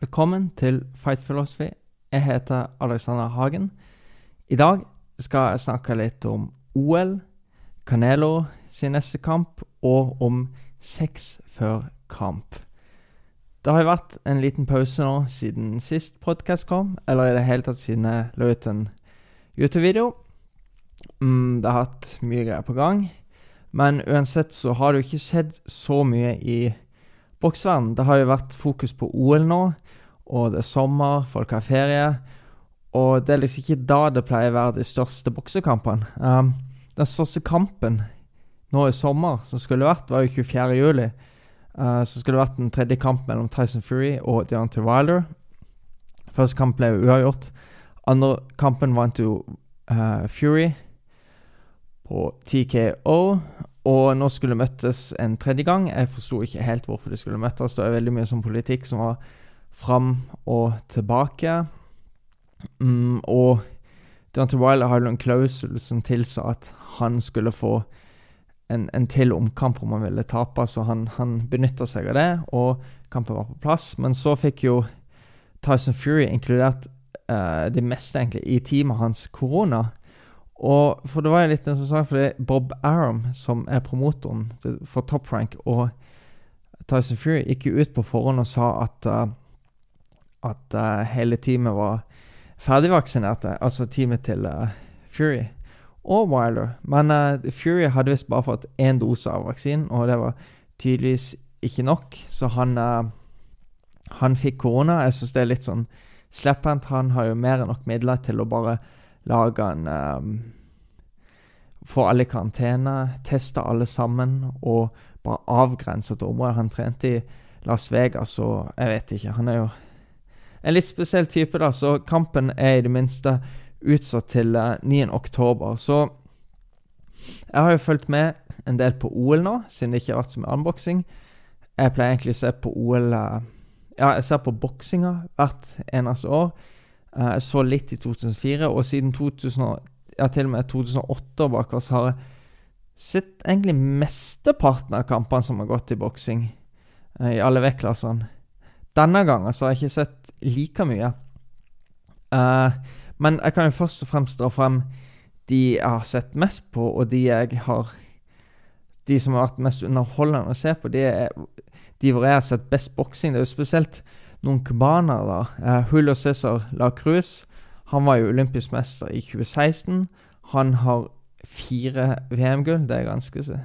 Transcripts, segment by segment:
Velkommen til Fight Philosophy. Jeg heter Alexander Hagen. I dag skal jeg snakke litt om OL, Canelo sin neste kamp, og om sex før kamp. Det har jo vært en liten pause nå siden sist podkast kom, eller i det hele tatt siden jeg la ut en YouTube-video. Mm, det har hatt mye greier på gang, men uansett så har det jo ikke skjedd så mye i boksverden. Det har jo vært fokus på OL nå, og det er sommer, folk har ferie. Og det er liksom ikke da det pleier å være de største boksekampene. Um, den største kampen nå i sommer, som skulle vært, var jo 24. juli. Uh, så skulle vært en tredje kamp mellom Tyson Fury og Deontay Wilder. Første kamp ble jo uavgjort. Andre kampen vant jo uh, Fury på TKO. Og nå skulle møttes en tredje gang. Jeg forsto ikke helt hvorfor de skulle møttes. Det er veldig mye sånn politikk som var fram og tilbake. Mm, og Dante Wilder hadde en klausul som tilsa at han skulle få en, en til omkamp om han ville tape, så han, han benytta seg av det, og kampen var på plass. Men så fikk jo Tyson Fury inkludert uh, det meste egentlig i teamet hans korona. Og for det var jo litt interessant, for det er Bob Aram, som er promotoren for Top Rank, og Tyson Fury gikk jo ut på forhånd og sa at, uh, at uh, hele teamet var ferdigvaksinerte, altså teamet til uh, Fury og Wilder. Men Fury hadde visst bare fått én dose av vaksinen, og det var tydeligvis ikke nok, så han, han fikk korona. Jeg syns det er litt sånn slepphendt. Han har jo mer enn nok midler til å bare lage en um, Få alle i karantene, teste alle sammen og bare avgrense et område. Han trente i Las Vegas, og jeg vet ikke Han er jo en litt spesiell type, da, så kampen er i det minste utsatt til uh, 9. oktober. Så jeg har jo fulgt med en del på OL nå, siden det ikke har vært så mye unboxing. Jeg pleier egentlig å se på OL uh, Ja, jeg ser på boksinga hvert eneste år. Eh, jeg så litt i 2004, og siden 2000, ja, til og med 2008 bak oss har jeg sett egentlig mesteparten av kampene som har gått i boksing, eh, i alle vektklassene. Denne gangen så har jeg ikke sett like mye. Uh, men jeg kan jo først og fremst dra frem de jeg har sett mest på, og de jeg har De som har vært mest underholdende å se på, de, er, de hvor jeg har sett best boksing. Det er jo spesielt noen cubanere. Uh, Julio Cæsar La Cruz han var jo olympisk mester i 2016. Han har fire VM-gull. Det er ganske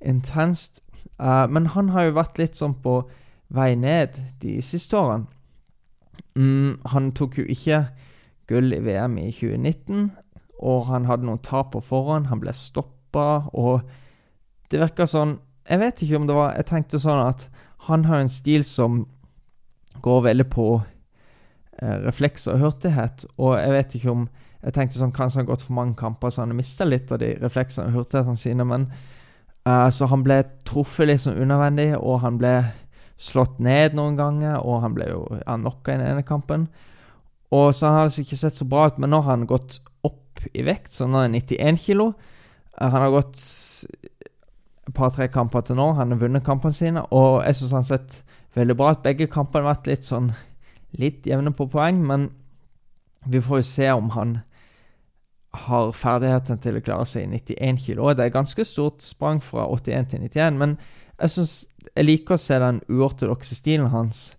intenst. Uh, men han har jo vært litt sånn på vei ned de siste årene. Mm, han tok jo ikke gull i VM i 2019, og han hadde noen tap på forhånd. Han ble stoppa, og det virka sånn Jeg vet ikke om det var Jeg tenkte sånn at han har en stil som går veldig på eh, reflekser og hurtighet. Og jeg vet ikke om Jeg tenkte sånn Kanskje han har gått for mange kamper, så han har mista litt av de refleksene og hurtighetene sine. Men uh, Så han ble truffet litt sånn unødvendig, og han ble slått ned noen ganger. Og han ble jo knocka i den ene kampen. Og så har det ikke sett så bra ut, men nå har han gått opp i vekt, så nå er han 91 kilo. Uh, han har gått et par-tre kamper til nå. Han har vunnet kampene sine, og jeg syns han har sett veldig bra ut. Begge kampene har vært litt sånn litt jevne på poeng, men vi får jo se om han har ferdigheten til å klare seg i 91 kilo. Det er ganske stort sprang fra 81 til 91, men jeg synes jeg liker å se den uortodokse stilen hans.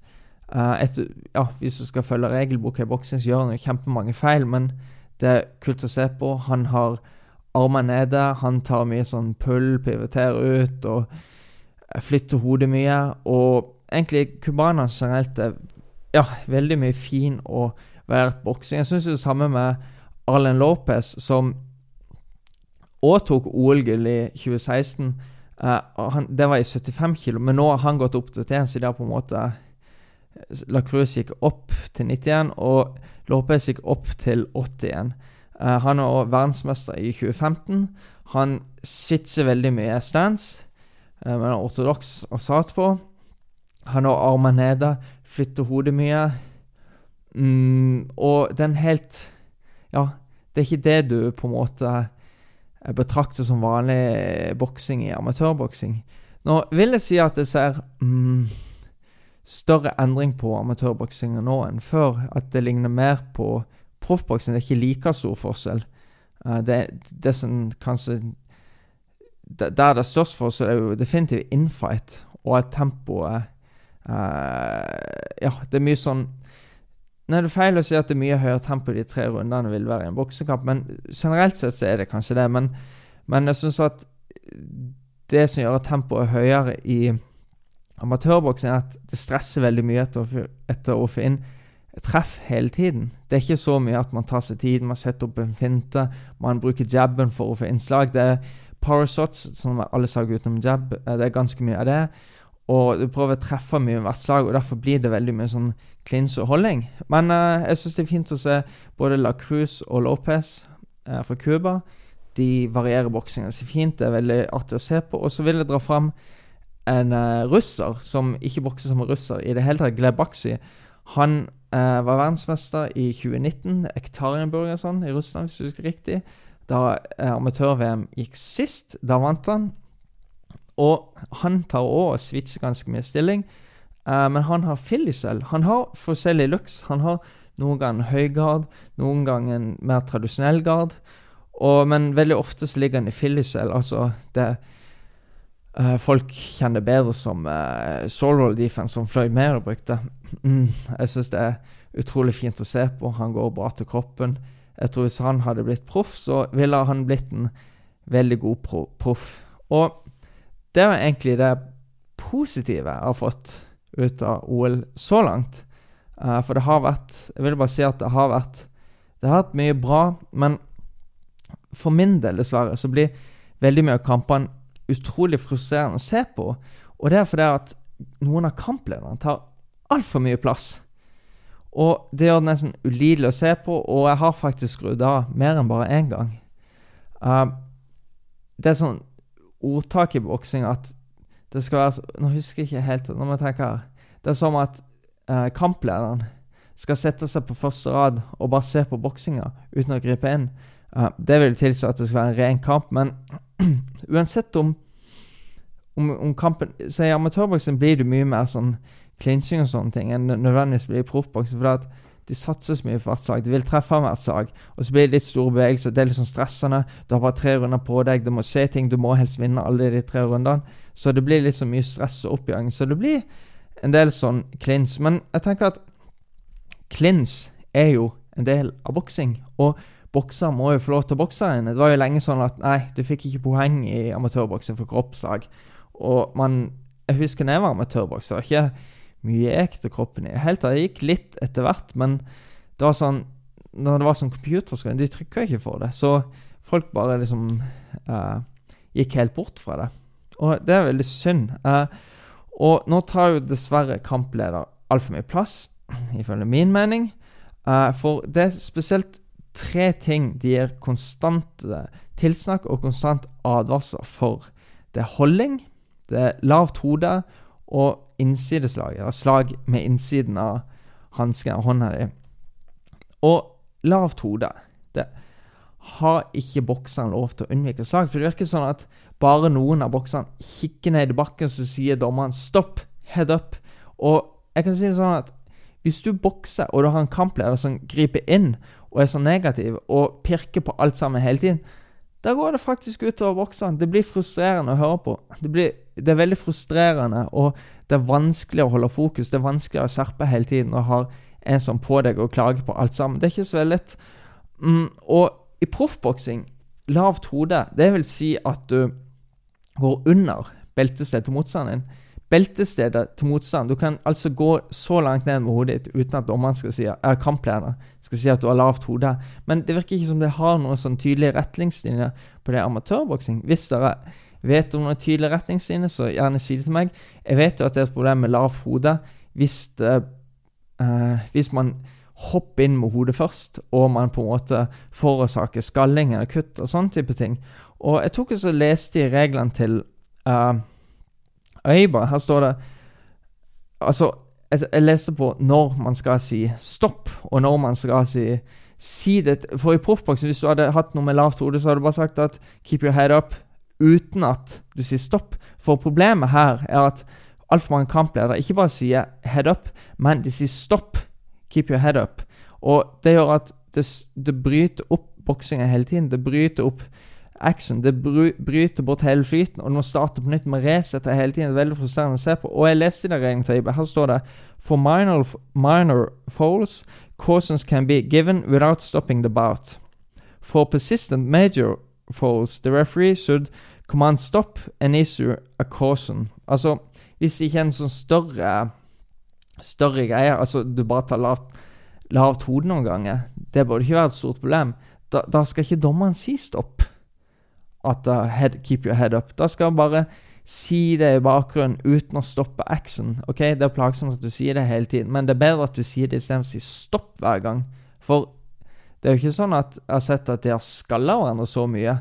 Uh, etter, ja, Hvis du skal følge regelboka i boksing, så gjør han jo kjempemange feil, men det er kult å se på. Han har armene nede, han tar mye sånn pull, pivoterer ut og flytter hodet mye. Og egentlig cubanerne generelt er ja, veldig mye fin og variert boksing. Jeg syns det samme med Arlen Lopez, som òg tok OL-gull i 2016. Eh, han, det var i 75 kilo, men nå har han gått opp til 81, så det har på en måte La Cruz gikk opp til 91, og Lopez gikk opp til 81. Uh, han er også verdensmester i 2015. Han switcher veldig mye stands, uh, men er ortodoks og sat på. Han har armene nede, flytter hodet mye. Mm, og den helt Ja, det er ikke det du på en måte betrakter som vanlig boksing i amatørboksing. Nå vil jeg si at det ser mm, større endring på amatørboksingen nå enn før. At det ligner mer på proffboksing. Det er ikke like stor forskjell. Uh, det, det som kanskje Der det er størst forskjell, er jo definitivt infight, og at tempoet uh, Ja, det er mye sånn Det er feil å si at det er mye høyere tempo de tre rundene vil være i en boksekamp, men generelt sett så er det kanskje det. Men, men jeg syns at det som gjør at tempoet er høyere i amatørboksing, er at det stresser veldig mye etter, etter å få inn treff hele tiden. Det er ikke så mye at man tar seg tid, man setter opp en finte, man bruker jabben for å få innslag. Det er power shots, som alle sa utenom jab. Eh, det er ganske mye av det. Og du prøver å treffe mye med hvert slag, og derfor blir det veldig mye sånn klins og holding. Men uh, jeg syns det er fint å se både La Cruz og Lopez uh, fra Cuba. De varierer boksingen så fint. Det er veldig artig å se på. Og så vil jeg dra fram en uh, russer som ikke bokser som en russer i det hele tatt, Gleb Baksi. Han var verdensmester i 2019, Ektarienburg og sånn, i Russland, hvis du husker riktig. Da amatør-VM gikk sist, da vant han. Og han tar òg switcher ganske mye stilling. Uh, men han har fillicell. Han har forskjellig looks. Han har noen ganger høy gard, noen ganger en mer tradisjonell gard. Og, men veldig ofte så ligger han i fillicell. Altså det uh, Folk kjenner bedre som uh, soul roll defense, som Floyd Mayer brukte. Mm, jeg syns det er utrolig fint å se på. Han går bra til kroppen. Jeg tror Hvis han hadde blitt proff, så ville han blitt en veldig god proff. Og det var egentlig det positive jeg har fått ut av OL så langt. Uh, for det har vært Jeg vil bare si at det har vært Det har vært mye bra, men for min del, dessverre, så blir veldig mye av kampene utrolig frustrerende å se på. Og det er fordi at noen av kamplederne tar altfor mye plass. Og det gjør det nesten ulidelig å se på, og jeg har faktisk skrudd av mer enn bare én gang. Uh, det er sånn ordtak i boksing at det skal være Nå husker jeg ikke helt Nå må jeg tenke her. Det er som at eh, kamplederen skal sette seg på første rad og bare se på boksinga uten å gripe inn. Uh, det vil tilsi at det skal være en ren kamp, men uansett om, om, om kampen Så I amatørboksing blir det mye mer sånn klinsing og sånne ting enn nødvendigvis blir i proffboksing. For at de satser så mye for hvert sag, De vil treffe hvert sag, Og så blir det litt store bevegelser. Det er litt sånn stressende. Du har bare tre runder på deg. Du må se ting. Du må helst vinne alle de tre rundene. Så det blir litt så mye stress og oppjaging. Så det blir en del sånn klins. Men jeg tenker at klins er jo en del av boksing. Og bokser må jo få lov til å bokse igjen. Det var jo lenge sånn at nei, du fikk ikke poeng i amatørboksing for kroppslag. Og man Jeg husker da jeg var amatørbokser. ikke mye til kroppen i. Helt til det gikk litt etter hvert, men det var sånn Når det var sånn computerskrin, de trykka ikke for det. Så folk bare liksom uh, gikk helt bort fra det. Og det er veldig synd. Uh, og nå tar jo dessverre kampleder altfor mye plass, ifølge min mening. Uh, for det er spesielt tre ting de gir konstant tilsnakk og konstant advarsler for. Det er holding, det er lavt hode, og innsideslag, eller slag med innsiden av hansken av hånda di. Og lavt hode. Det har ikke bokseren lov til å unnvike slag. For det virker sånn at bare noen av bokserne kikker ned i bakken, så sier dommeren 'stopp, head up'. Og jeg kan si det sånn at hvis du bokser, og du har en kampleder som griper inn og er så negativ og pirker på alt sammen hele tiden, da går det faktisk utover bokseren. Det blir frustrerende å høre på. Det, blir, det, er veldig frustrerende, og det er vanskelig å holde fokus. Det er vanskelig å skjerpe hele tiden og ha en som på deg og klage på alt sammen. Det er ikke så veldig lett. Mm, og i proffboksing, lavt hode, det vil si at du går under beltestedet til motstanderen din. Beltestedet til motstand Du kan altså gå så langt ned med hodet ditt uten at dommeren skal si, er kampleder skal si at du har lavt hode. Men det virker ikke som det har noen sånn tydelige retningslinjer på det amatørboksing. Hvis dere vet om noen tydelige retningslinjer, så gjerne si det til meg. Jeg vet jo at det er et problem med lavt hode hvis, det, uh, hvis man hopper inn med hodet først, og man på en måte forårsaker skalling eller kutt og sånne type ting. Og jeg tok og leste i reglene til uh, Øyba. Her står det Altså, jeg, jeg leste på når man skal si stopp, og når man skal si si det For i proffboksen, hvis du hadde hatt noe med lavt hode, så hadde du bare sagt at 'keep your head up' uten at du sier stopp. For problemet her er at altfor mange kampledere ikke bare sier 'head up', men de sier 'stopp'. Keep your head up. Og det gjør at det, det bryter opp boksinga hele tiden. Det bryter opp action. Det bryter bort hele flyten, og du må starte på nytt med resette hele tiden. Det er veldig frustrerende å se på. Og jeg leste i det reglene Her står det For minor, minor fouls, cautions can be given without stopping the bout. For persistent major fouls, the referee should command stop and issue a caution. Altså, hvis ikke en sånn større større greie, altså du bare tar lavt, lavt hode noen ganger, det burde ikke være et stort problem. Da, da skal ikke dommeren si stopp at uh, head, keep your head up. Da skal han bare si det i bakgrunnen uten å stoppe action. Ok, Det er plagsomt at du sier det hele tiden, men det er bedre at du sier det istedenfor å si stopp hver gang. For det er jo ikke sånn at jeg har sett at de har skalla hverandre så mye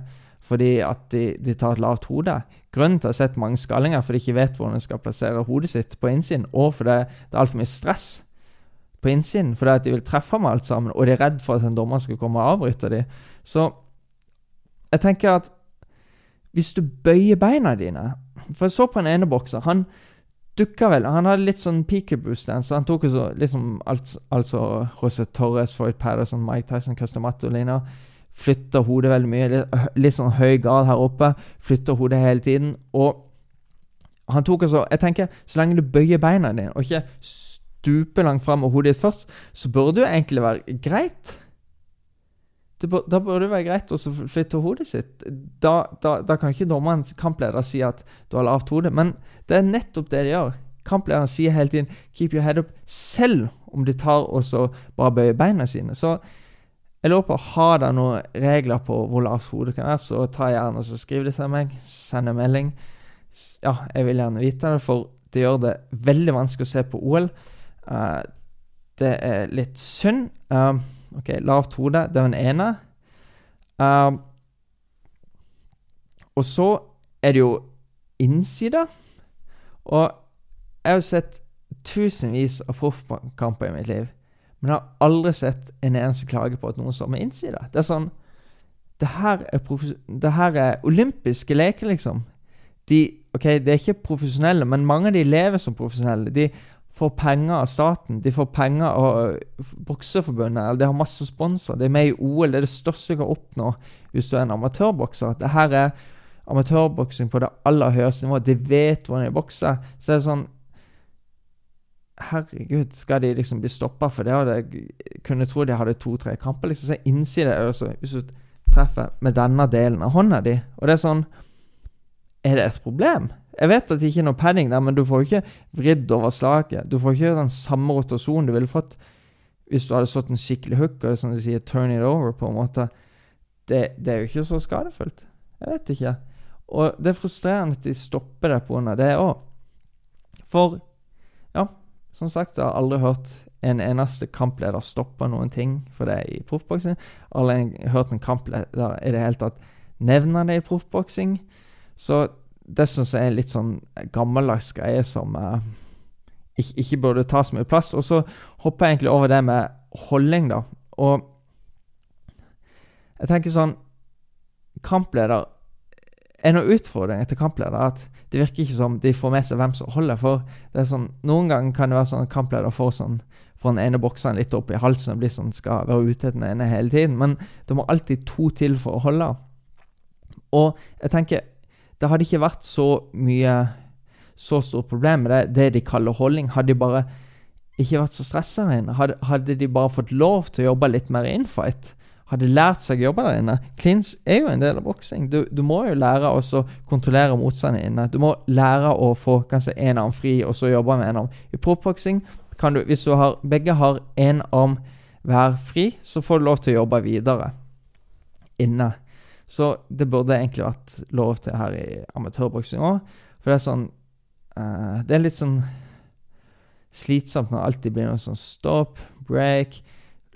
fordi at de, de tar et lavt hode. Grunnen til at jeg har sett mange skallinger fordi de ikke vet hvordan de skal plassere hodet sitt på innsiden, og fordi det er altfor mye stress på innsiden fordi at de vil treffe med alt sammen, og de er redd for at en dommer skal komme og avbryte dem. Så jeg tenker at hvis du bøyer beina dine For jeg så på en ene bokser. Han dukka vel Han hadde litt sånn peekaboo-dance, så han tok så, liksom alt, altså José Torres, Floyd Patterson, Mike Tyson, Customato Lina. Flytter hodet veldig mye. Litt, litt sånn høy gard her oppe. Flytter hodet hele tiden. Og han tok altså Jeg tenker, så lenge du bøyer beina dine, og ikke stuper langt fram med hodet ditt først, så burde det jo egentlig være greit. Da burde det være greit å flytte hodet sitt. Da, da, da kan ikke dommeren, kampleder, si at du har lavt hode. Men det er nettopp det de gjør. Kamplederen sier hele tiden 'keep your head up', selv om de tar og så bare bøyer beina sine. Så jeg lurer på har dere noen regler på hvor lavt hodet kan være, så ta gjerne og så skriv det til meg. Send en melding. Ja, jeg vil gjerne vite det, for det gjør det veldig vanskelig å se på OL. Uh, det er litt synd. Uh, Ok, Lavt hode, det er den ene. Uh, og så er det jo innsida. Og jeg har sett tusenvis av proffkamper i mitt liv, men jeg har aldri sett en eneste klage på at noen står med innsida. Det er sånn Det her er, det her er olympiske leker, liksom. De, ok, De er ikke profesjonelle, men mange av de lever som profesjonelle. De får penger av staten. De får penger av Bokseforbundet. eller De har masse sponsorer. De er med i OL. Det er det største du kan oppnå hvis du er en amatørbokser. Det her er amatørboksing på det aller høyeste nivået. De vet hvordan de bokser. Så det er sånn Herregud, skal de liksom bli stoppa for det? Jeg kunne tro de hadde to-tre kamper. liksom, så innside også, Hvis du treffer med denne delen av hånda di Og det er sånn Er det et problem? Jeg vet at det ikke er noe padding der, men du får ikke vridd over slaget. Du får ikke den samme rotasjonen du ville fått hvis du hadde slått en skikkelig hook og som de sier 'turn it over'. på en måte. Det, det er jo ikke så skadefullt. Jeg vet ikke. Og det er frustrerende at de stopper det pga. det òg. For ja, som sagt, jeg har aldri hørt en eneste kampleder stoppe noen ting for det i proffboksing. Aldri hørt en kampleder i det hele tatt nevne det i proffboksing. Så det syns jeg er en litt sånn gammeldags greie som uh, ikke, ikke, burde ta så mye plass. Og så hopper jeg egentlig over det med holdning, da. Og jeg tenker sånn Kampleder En av utfordringene til kampleder er at det virker ikke som de får med seg hvem som holder. For det er sånn, Noen ganger kan det være sånn at kampleder får sånn får den ene bokseren litt opp i halsen og blir sånn, skal være ute den ene hele tiden. Men det må alltid to til for å holde. Og jeg tenker det hadde ikke vært så mye så stort problem med det, det de kaller holdning. Hadde de bare ikke vært så stressa der inne, hadde, hadde, de bare fått lov til å jobbe litt mer infight, hadde lært seg å jobbe der inne Klins er jo en del av boksing. Du, du, må jo lære å kontrollere motstanderen inne. Du må lære å få kanskje én arm fri, og så jobbe med en arm. I proffboksing kan du, hvis du har, begge har én arm hver fri, så får du lov til å jobbe videre inne. Så det burde egentlig vært lov til her i amatørboksing òg. For det er sånn uh, Det er litt sånn slitsomt når det alltid blir noe sånn stopp, break.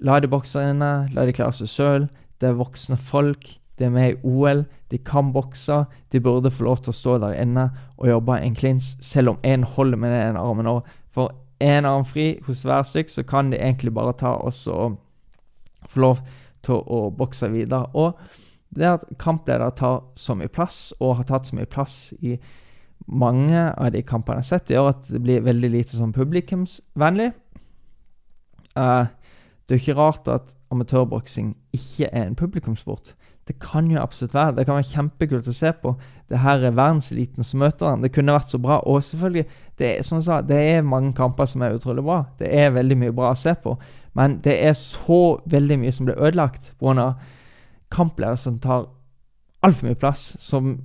La de bokse inne, la de klare seg sjøl. Det er voksne folk. De er med i OL. De kan bokse. De burde få lov til å stå der inne og jobbe en klins, selv om én holder med den ene armen òg. For én arm fri hos hver stykk, så kan de egentlig bare ta oss og få lov til å bokse videre. Og det er at kampledere tar så mye plass, og har tatt så mye plass i mange av de kampene jeg har sett, gjør at det blir veldig lite sånn publikumsvennlig. Uh, det er jo ikke rart at amatørboksing ikke er en publikumssport. Det kan jo absolutt være. Det kan være kjempekult å se på. Det her er verdenseliten som møter han. Det kunne vært så bra. Og selvfølgelig, det er, som jeg sa, det er mange kamper som er utrolig bra. Det er veldig mye bra å se på. Men det er så veldig mye som blir ødelagt pga. Kampledere som tar altfor mye plass. Som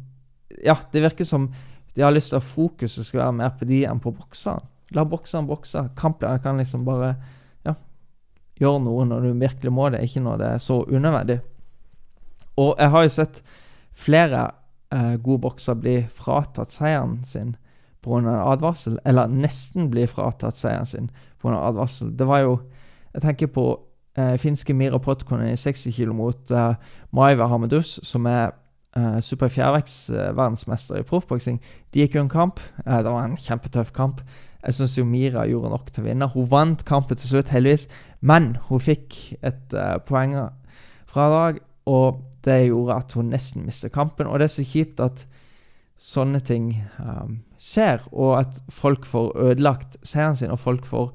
Ja, det virker som de har lyst til at fokuset skal være mer på de enn på bokseren. La bokseren bokse. Kamplederen kan liksom bare ja, gjøre noe når du virkelig må det, ikke når det er så unødvendig. Og jeg har jo sett flere eh, gode bokser bli fratatt seieren sin pga. advarsel, eller nesten bli fratatt seieren sin pga. advarsel. Det var jo Jeg tenker på eh, finske Mira Potkonen i 60 kg mot eh, Maiva Hamedus, som er eh, super fjærvekts-verdensmester uh, i proffboksing. De gikk jo en kamp. Uh, det var en kjempetøff kamp. Jeg syns Mira gjorde nok til å vinne. Hun vant kampen til slutt, heldigvis, men hun fikk et uh, poeng fra dag, og det gjorde at hun nesten mistet kampen. Og det er så kjipt at sånne ting um, skjer, og at folk får ødelagt seieren sin, og folk får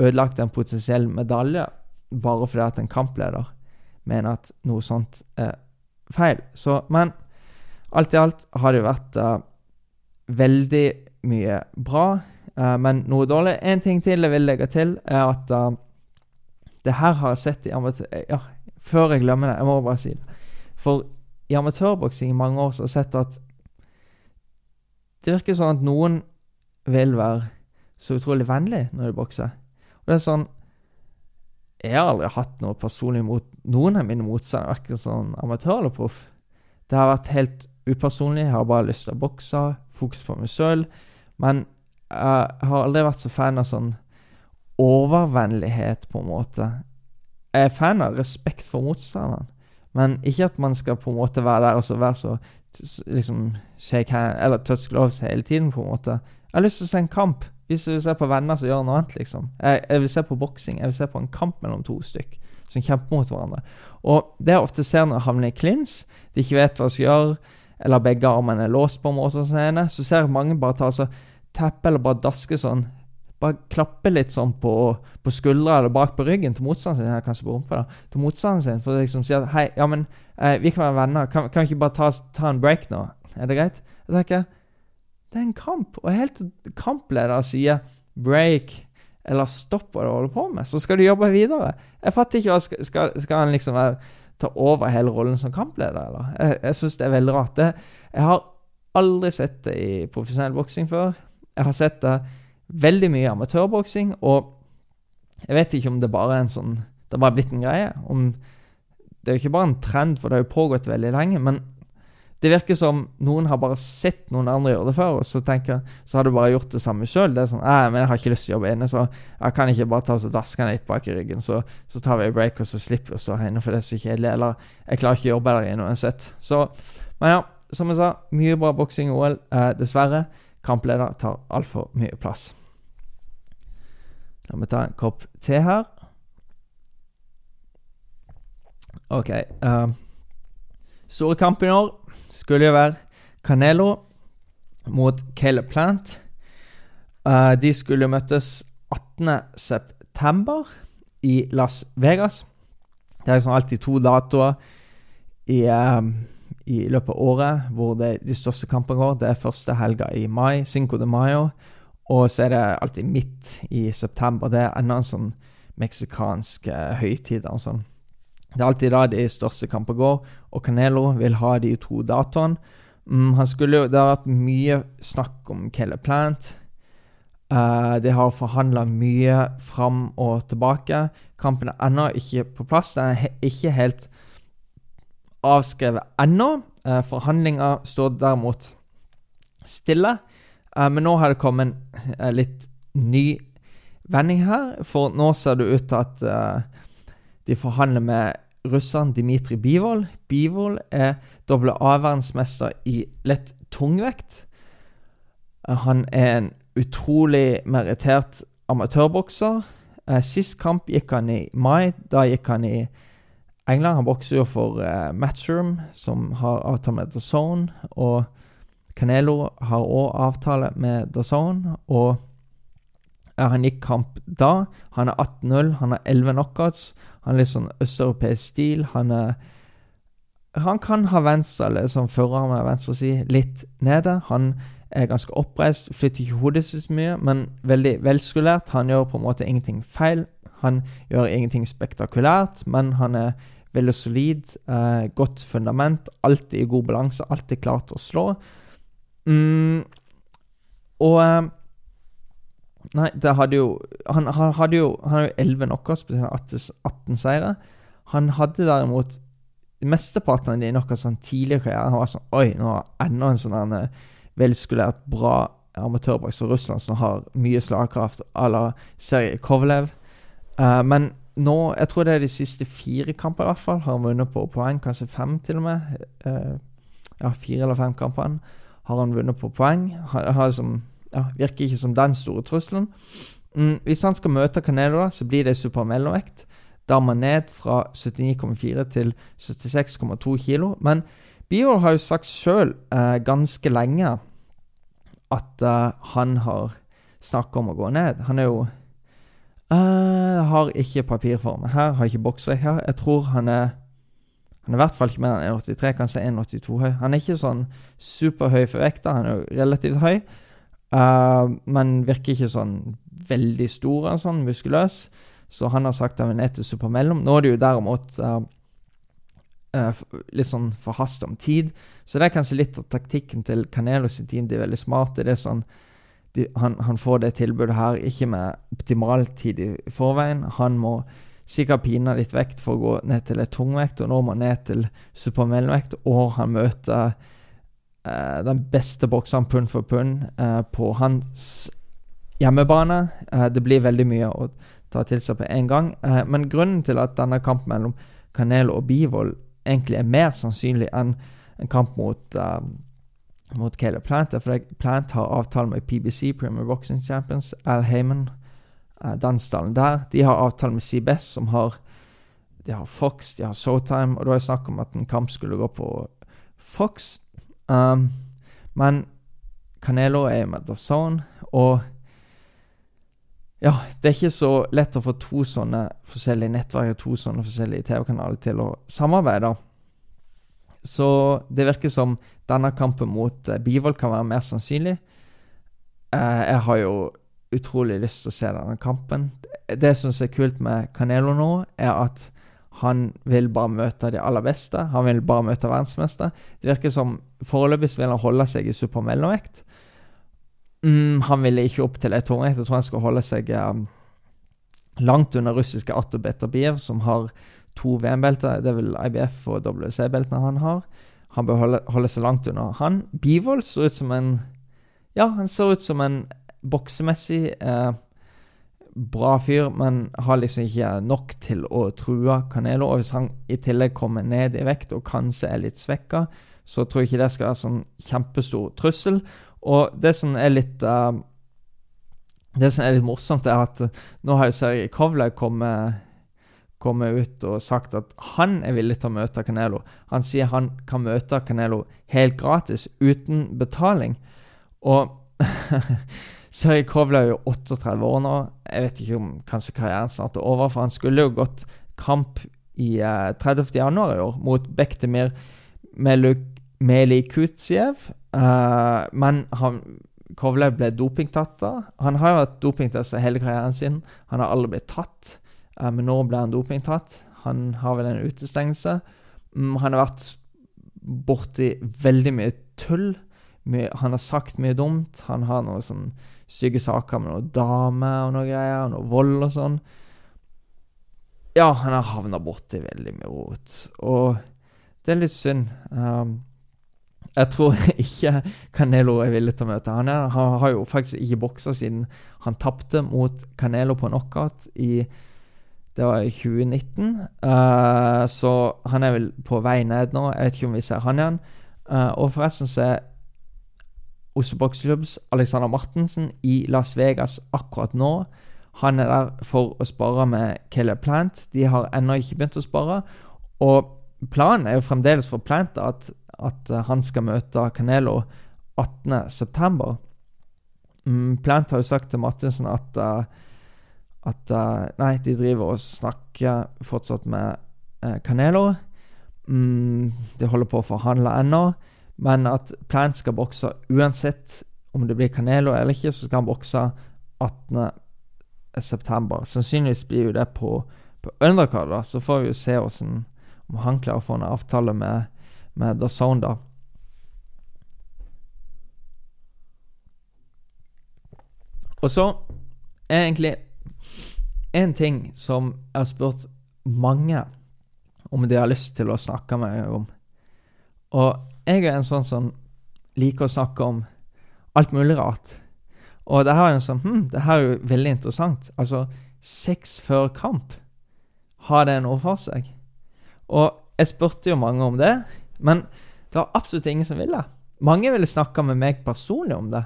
ødelagt en potensiell medalje bare fordi at en kampleder mener at noe sånt er feil. Så, men alt i alt har det vært uh, veldig mye bra, uh, men noe dårlig. En ting til jeg vil legge til, er at uh, det her har jeg sett i amatør... Ja, før jeg glemmer det, jeg må bare si det. For i amatørboksing i mange år så har jeg sett at det virker sånn at noen vil være så utrolig vennlig når de bokser. Og det er sånn Jeg har aldri hatt noe personlig mot noen av mine motstandere, verken sånn amatør eller proff. Det har vært helt upersonlig. Jeg har bare lyst til å bokse, fokus på meg sjøl. Men jeg har aldri vært så fan av sånn overvennlighet, på en måte. Jeg er fan av respekt for motstanderen. Men ikke at man skal på en måte være der og så være så liksom shake hand eller touch gloves hele tiden, på en måte. Jeg har lyst til å se en kamp. Hvis jeg vil se på venner som gjør noe annet, liksom. Jeg, jeg vil se på boksing. Jeg vil se på en kamp mellom to stykk som kjemper mot hverandre. Og det jeg ofte ser når jeg havner i klins, de ikke vet hva de skal gjøre, eller begge armene er låst på en måte, så ser jeg mange bare ta så teppe eller bare daske sånn bare klappe litt sånn på, på skuldra eller bak på ryggen til motstanderen sin. kanskje på da, til motstanderen sin For å liksom si at hei, ja, men eh, vi kan være venner. Kan, kan vi ikke bare ta, ta, en break nå? Er det greit? Jeg tenker det er en kamp. Og helt kampleder sier break eller stopp hva du holder på med, så skal du jobbe videre. Jeg fatter ikke hva skal, skal, han liksom ta over hele rollen som kampleder, eller? Jeg, jeg syns det er veldig rart. Det, jeg har aldri sett det i profesjonell boksing før. Jeg har sett det veldig mye i amatørboksing, og jeg vet ikke om det bare er en sånn Det har bare blitt en greie. Om, det er jo ikke bare en trend, for det har jo pågått veldig lenge. Men det virker som noen har bare sett noen andre gjøre det før, og så tenker så har du bare gjort det samme sjøl. Det er sånn men jeg har ikke lyst til å jobbe inne, så jeg kan ikke bare ta så daske litt bak i ryggen. Så, så tar vi en break, og så slipper vi å stå inne, for det er så kjedelig. Eller jeg klarer ikke å jobbe der inne uansett. Så, men ja, som jeg sa, mye bra boksing i OL. Eh, dessverre. Kampleder tar altfor mye plass. La meg ta en kopp te her. OK. Uh, store kamp i år skulle jo være Canelo mot Caleb Plant. Uh, de skulle møttes 18.9. i Las Vegas. Det er liksom alltid to datoer i, um, i løpet av året hvor det, de største kampene går. Det er første helga i mai, Cinco de Mayo, og så er det alltid midt i september. Det er enda en sånn meksikansk uh, høytid. sånn. Det er alltid da de største kampene går, og Canelo vil ha de to datoene. Mm, han skulle Det har vært mye snakk om Caleb Plant. Uh, de har forhandla mye fram og tilbake. Kampen er ennå ikke på plass. Den er he ikke helt avskrevet ennå. Uh, Forhandlinga står derimot stille. Uh, men nå har det kommet en litt ny vending her, for nå ser det ut til at de forhandler med russeren Dmitrij Bivol. Bivol er AA-verdensmester i lett tungvekt. Han er en utrolig merittert amatørbokser. Eh, sist kamp gikk han i mai. Da gikk han i England. Han bokser jo for uh, Matchroom, som har avtale med The Zone. Og Canelo har òg avtale med The Zone. og han gikk kamp da. Han er 18-0, han har 11 knockouts. Han er litt sånn østeuropeisk stil. Han er Han kan ha venstre, eller sånn fører med venstre si, litt nede. Han er ganske oppreist, flytter ikke hodet sitt mye, men veldig velskulert. Han gjør på en måte ingenting feil. Han gjør ingenting spektakulært, men han er veldig solid. Eh, godt fundament, alltid i god balanse, alltid klar til å slå. Mm, og eh, Nei, det hadde jo Han, han hadde jo Han har jo 11 knockouts på sine 18, 18 seire. Han hadde derimot mesteparten av de knockoutene tidligere i karrieren. Han var sånn Oi, nå har enda en sånn eh, velskulert, bra amatørbokser fra Russland som har mye slagkraft à la Sergej Kovlev. Uh, men nå, jeg tror det er de siste fire kamper i hvert fall, har han vunnet på poeng. Kanskje fem, til og med. Uh, ja, fire eller fem kamper har han vunnet på poeng. Han har liksom, ja, virker ikke som den store trusselen. Mm, hvis han skal møte Canelo, da, så blir det super mellomvekt. Da er man ned fra 79,4 til 76,2 kilo. Men Bior har jo sagt sjøl eh, ganske lenge at eh, han har snakka om å gå ned. Han er jo eh, har ikke papirform her. Har ikke bokser her. Jeg tror han er Han er i hvert fall ikke mer enn 1,83, kanskje 1,82 høy. Han er ikke sånn superhøy for vekta. Han er jo relativt høy, uh, men virker ikke sånn veldig stor og sånn muskuløs. Så han har sagt at han er til supermellom. Nå er det jo derimot uh, litt sånn forhast om tid. Så det er kanskje litt av taktikken til Canelo sin team. De er veldig smarte. Det er sånn de, han, han, får det tilbudet her ikke med optimal tid i forveien. Han må sikkert pine litt vekt for å gå ned til et tungvekt, og nå må han ned til supermellomvekt, og han møter eh, den beste bokseren pund for pund eh, på hans hjemmebane. Eh, det blir veldig mye å ta til seg på én gang, eh, men grunnen til at denne kampen mellom Canelo og Bivold egentlig er mer sannsynlig enn en kamp mot uh, mot Caleb Plant. For Plant har avtale med PBC, Premier Boxing Champions, Al Heyman, uh, den stallen der. De har avtale med CBS, som har De har Fox, de har Showtime, og da er det snakk om at en kamp skulle gå på Fox. Um, men Canelo er med The Zone, og ja, det er ikke så lett å få to sånne forskjellige nettverk og to sånne forskjellige TV-kanaler til å samarbeide. Så det virker som denne kampen mot uh, Bivold kan være mer sannsynlig. Uh, jeg har jo utrolig lyst til å se denne kampen. Det som er kult med Canelo nå, er at han vil bare møte de aller beste. Han vil bare møte verdensmester. Det virker som foreløpig vil han holde seg i supermellomvekt. Mm, han ville ikke opp til ei tungvekt. Jeg tror han skal holde seg um, langt under russiske Artur Betabiev, som har to VM-belter. Det er vel IBF og WC-beltene han har. Han bør holde, holde, seg langt under Han Bivold ser ut som en Ja, han ser ut som en boksemessig eh, bra fyr, men har liksom ikke nok til å true Canelo. Og hvis han i tillegg kommer ned i vekt og kanskje er litt svekka, så tror jeg ikke det skal være sånn kjempestor trussel. Og det som er litt uh, Det som er litt morsomt, er at nå har jo Sergej Kovlaug kommet kommet ut og sagt at han er villig til å møte Canelo. Han sier han kan møte Canelo helt gratis, uten betaling. Og Seri Kovla er jo 38 år nå. Jeg vet ikke om kanskje karrieren snart er over, for han skulle jo gått kamp i eh, 30. januar i år mot Bektemir Melikutsjev, uh, men han Kovlev ble dopingtatt da. Han har jo vært dopingtest hele karrieren sin. Han har aldri blitt tatt. Uh, men nå ble han dopingtatt. Han har vel en utestengelse. Um, han har vært borti veldig mye tull. My, han har sagt mye dumt. Han har noe sånn stygge saker med noen damer og noe greier, og noe vold og sånn. Ja, han har havna borti veldig mye rot. Og det er litt synd. Um, jeg tror ikke Canelo er villig til å møte han. Er, han har jo faktisk ikke boksa siden han tapte mot Canelo på knockout i det var i 2019. Uh, så han er vel på vei ned nå. Jeg vet ikke om vi ser han igjen. Uh, og forresten så er Oslo Bokseklubbs Alexander Martensen i Las Vegas akkurat nå. Han er der for å spare med Caleb Plant. De har ennå ikke begynt å spare. Og planen er jo fremdeles for Plant at, at han skal møte Canelo 18.9. Mm, Plant har jo sagt til Martinsen at, uh, at uh, Nei, de driver og snakker fortsatt med uh, Canelo. Mm, de holder på å forhandle ennå, men at Plant skal bokse uansett om det blir Canelo eller ikke, så skal han bokse 18.9. Sannsynligvis blir jo det på, på undercard, da. Så får vi jo se hvordan, om han klarer å få en avtale med, med The Zone, da. Og så er egentlig en ting som jeg har spurt mange om de har lyst til å snakke med meg om. Og jeg er en sånn som liker å snakke om alt mulig rart. Og det her er jo sånn Hm, det her er jo veldig interessant. Altså, sex før kamp. Har det noe for seg? Og jeg spurte jo mange om det, men det var absolutt ingen som ville. Mange ville snakke med meg personlig om det.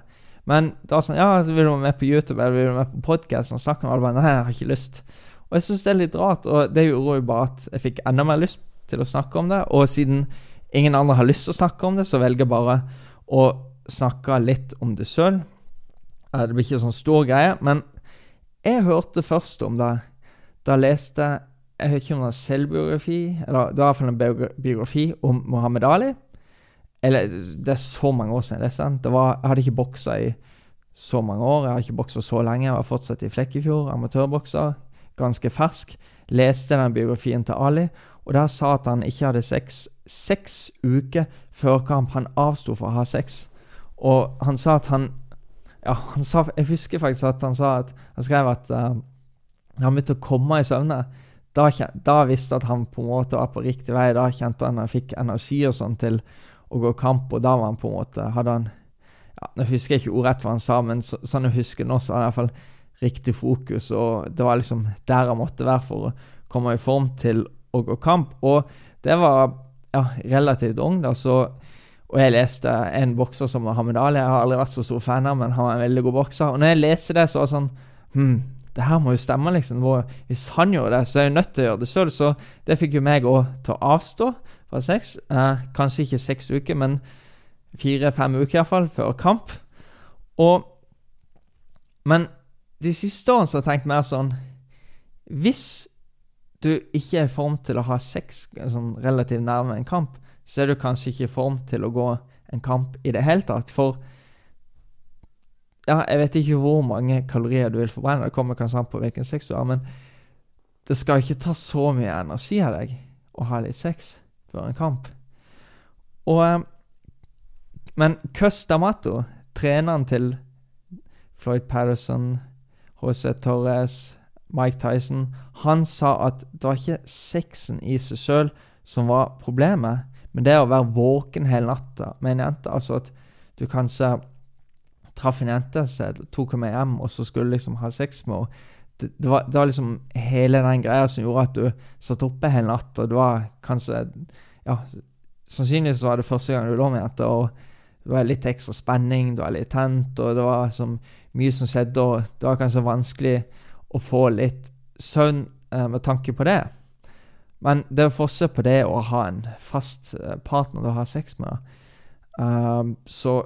Men da var sånn Ja, så vil du være med på YouTube eller vil du være med på podkast og snakke med alle? Nei, jeg har ikke lyst. Og jeg syns det er litt rart, og det gjorde jo bare at jeg fikk enda mer lyst til å snakke om det. Og siden ingen andre har lyst til å snakke om det, så velger jeg bare å snakke litt om det sjøl. Det blir ikke sånn stor greie, men jeg hørte først om det da jeg leste Jeg vet ikke om det er selvbiografi, eller det var iallfall en biografi om Mohammed Ali. Eller det er så mange år siden. Det, det var, jeg hadde ikke boksa i så mange år. Jeg har ikke boksa så lenge. Jeg var fortsatt i Flekkefjord, amatørbokser. Ganske fersk. Leste den biografien til Ali, og der sa at han ikke hadde sex seks uker før kamp. Han avsto fra å ha sex. Og han sa at han Ja, han sa Jeg husker faktisk at han sa at Han skrev at uh, han begynte å komme i søvne. Da, da visste at han på en måte var på riktig vei. Da kjente han at han fikk energi og sånn til å gå kamp, og da var han på en måte hadde han ja, Nå husker jeg ikke ordrett hva han sa, men så, sånn jeg husker nå, så hadde han iallfall riktig fokus, og det var liksom der han måtte være for å komme i form til å gå kamp. Og det var ja, relativt ung, da, så og jeg leste en bokser som Mohammed Ali. Jeg har aldri vært så stor fan av, men han var en veldig god bokser. Og når jeg leser det, så var det sånn Hm, det her må jo stemme, liksom. Hvis han gjorde det, så er jeg nødt til å gjøre det sjøl. Så det fikk jo meg òg til å avstå fra seks. Eh, kanskje ikke seks uker, men fire-fem uker iallfall, før kamp. Og Men de siste årene så har jeg tenkt mer sånn Hvis du ikke er i form til å ha sex sånn relativt nærme en kamp, så er du kanskje ikke i form til å gå en kamp i det hele tatt. For ja, jeg vet ikke hvor mange kalorier du vil forbrenne. Det kommer kanskje an på hvilken sex du har, men det skal ikke ta så mye energi av deg å ha litt sex før en kamp. Og eh, Men Cus D'Amato, treneren til Floyd Patterson, HC Torres, Mike Tyson, han sa at det var ikke sexen i seg sjøl som var problemet, men det å være våken hele natta med en jente. Altså at du kanskje traff en jente, så tok henne med hjem, og så skulle du liksom ha sex med henne. Det, det, var, det, var, liksom hele den greia som gjorde at du satt oppe hele natta. Det var kanskje ja, Sannsynligvis var det første gang du lå med jente, og det var litt ekstra spenning, det var litt tent, og det var så mye som skjedde, og det var kanskje vanskelig å få litt søvn eh, med tanke på det. Men det er forskjell på det å ha en fast eh, partner å ha sex med. Um, så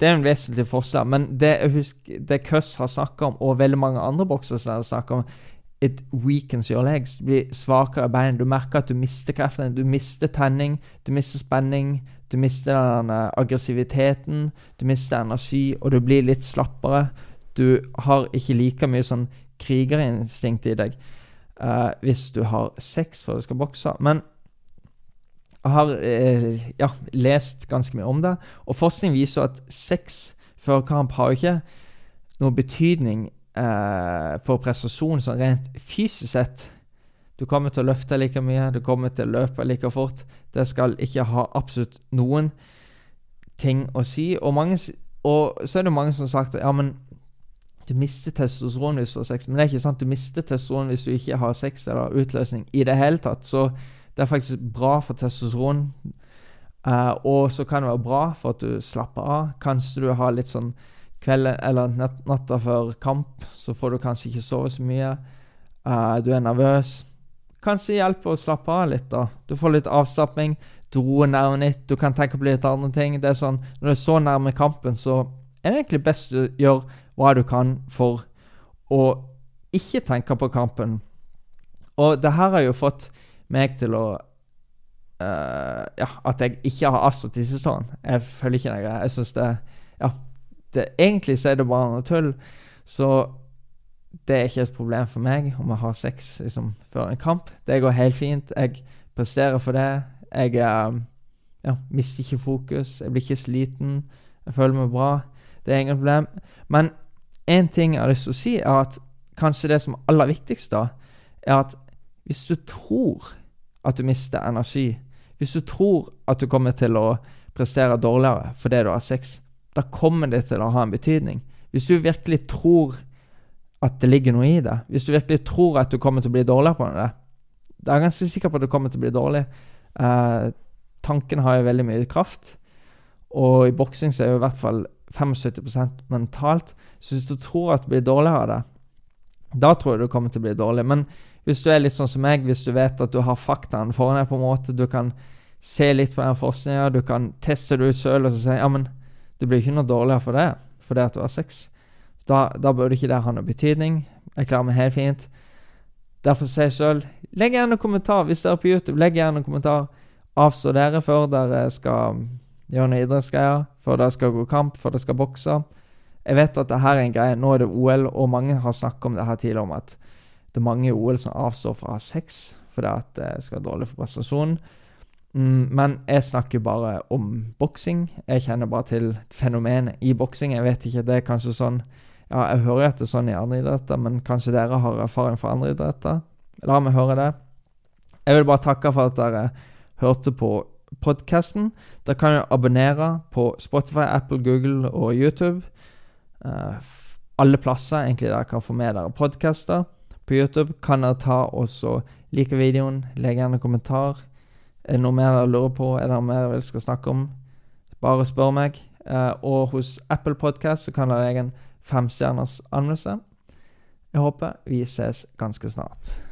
det er en vesentlig forskjell. Men det, husk, det Cuss har snakka om, og veldig mange andre boksere har snakka om, it weakens your legs. Du blir svakere i beina. Du merker at du mister kreften. Du mister tenning, du mister spenning, du mister den aggressiviteten, du mister energi, og du blir litt slappere. Du har ikke like mye sånn krigerinstinkt i deg uh, hvis du har sex før du skal bokse. Men jeg har uh, ja, lest ganske mye om det, og forskning viser at sex før kamp har jo ikke noen betydning uh, for prestasjon sånn rent fysisk sett. Du kommer til å løfte like mye, du kommer til å løpe like fort. Det skal ikke ha absolutt noen ting å si. Og, mange, og så er det mange som har sagt ja, men du mister testosteron hvis du har sex. Men det er ikke sant. Du mister testosteron hvis du ikke har sex eller utløsning i det hele tatt. Så det er faktisk bra for testosteron. Uh, og så kan det være bra for at du slapper av. Kanskje du har litt sånn kvelden eller natta før kamp, så får du kanskje ikke sove så mye. Uh, du er nervøs. kanskje hjelper å slappe av litt. da. Du får litt avslapping, du roer nervene litt, du kan tenke på litt andre ting. Det er sånn, Når du er så nærme kampen, så er det egentlig best du gjør hva du kan for å ikke tenke på kampen. Og det her har jo fått meg til å uh, Ja, at jeg ikke har sånn. Jeg føler ikke det. Jeg syns det Ja, det, egentlig så er det bare noe tull. Så det er ikke et problem for meg om jeg har sex liksom, før en kamp. Det går helt fint. Jeg presterer for det. Jeg uh, ja, mister ikke fokus. Jeg blir ikke sliten. Jeg føler meg bra. Det er ingen problem. Men én ting jeg har lyst til å si, er at kanskje det som er aller viktigst, da, er at hvis du tror at du mister energi, hvis du tror at du kommer til å prestere dårligere fordi du har sex, da kommer det til å ha en betydning. Hvis du virkelig tror at det ligger noe i det, hvis du virkelig tror at du kommer til å bli dårligere på det, da er jeg ganske sikker på at du kommer til å bli dårlig. Eh, tanken har jo veldig mye kraft, og i boksing så er jo i hvert fall 75% mentalt. Så hvis du tror at du blir dårligere av det, da tror jeg du kommer til å bli dårlig. Men hvis du er litt sånn som meg, hvis du vet at du har faktaene foran deg, på en måte, du kan se litt på den forskninga, du kan teste det ut sjøl og så si ja, men du blir ikke noe dårligere for det fordi at du har sex. Da, da burde ikke det ha noe betydning. Jeg klarer meg helt fint. Derfor sier jeg sjøl legg gjerne en kommentar hvis dere er på YouTube. Legg gjerne en kommentar. Avstå dere før dere skal gjøre noe idrettsgreier, før dere skal gå kamp, før dere skal bokse. Jeg vet at det her er en greie. Nå er det OL, og mange har snakket om det her tidligere, om at det er mange i OL som avstår fra sex fordi at det skal være dårlig for prestasjonen. Mm, men jeg snakker bare om boksing. Jeg kjenner bare til fenomenet i boksing. Jeg vet ikke, det er kanskje sånn Ja, jeg hører at det er sånn i andre idretter, men kanskje dere har erfaring fra andre idretter? La meg høre det. Jeg vil bare takke for at dere hørte på podkasten. Dere kan du abonnere på Spotify, Apple, Google og YouTube. Uh, alle plasser egentlig der kan få med dere podkaster. På YouTube kan dere ta og like videoen, legge gjerne en kommentar. Er det noe mer dere lurer på? Er det noe mer dere skal snakke om? Bare spør meg. Uh, og hos Apple Podcast så kan dere legge en femstjerners anmeldelse. Jeg håper vi ses ganske snart.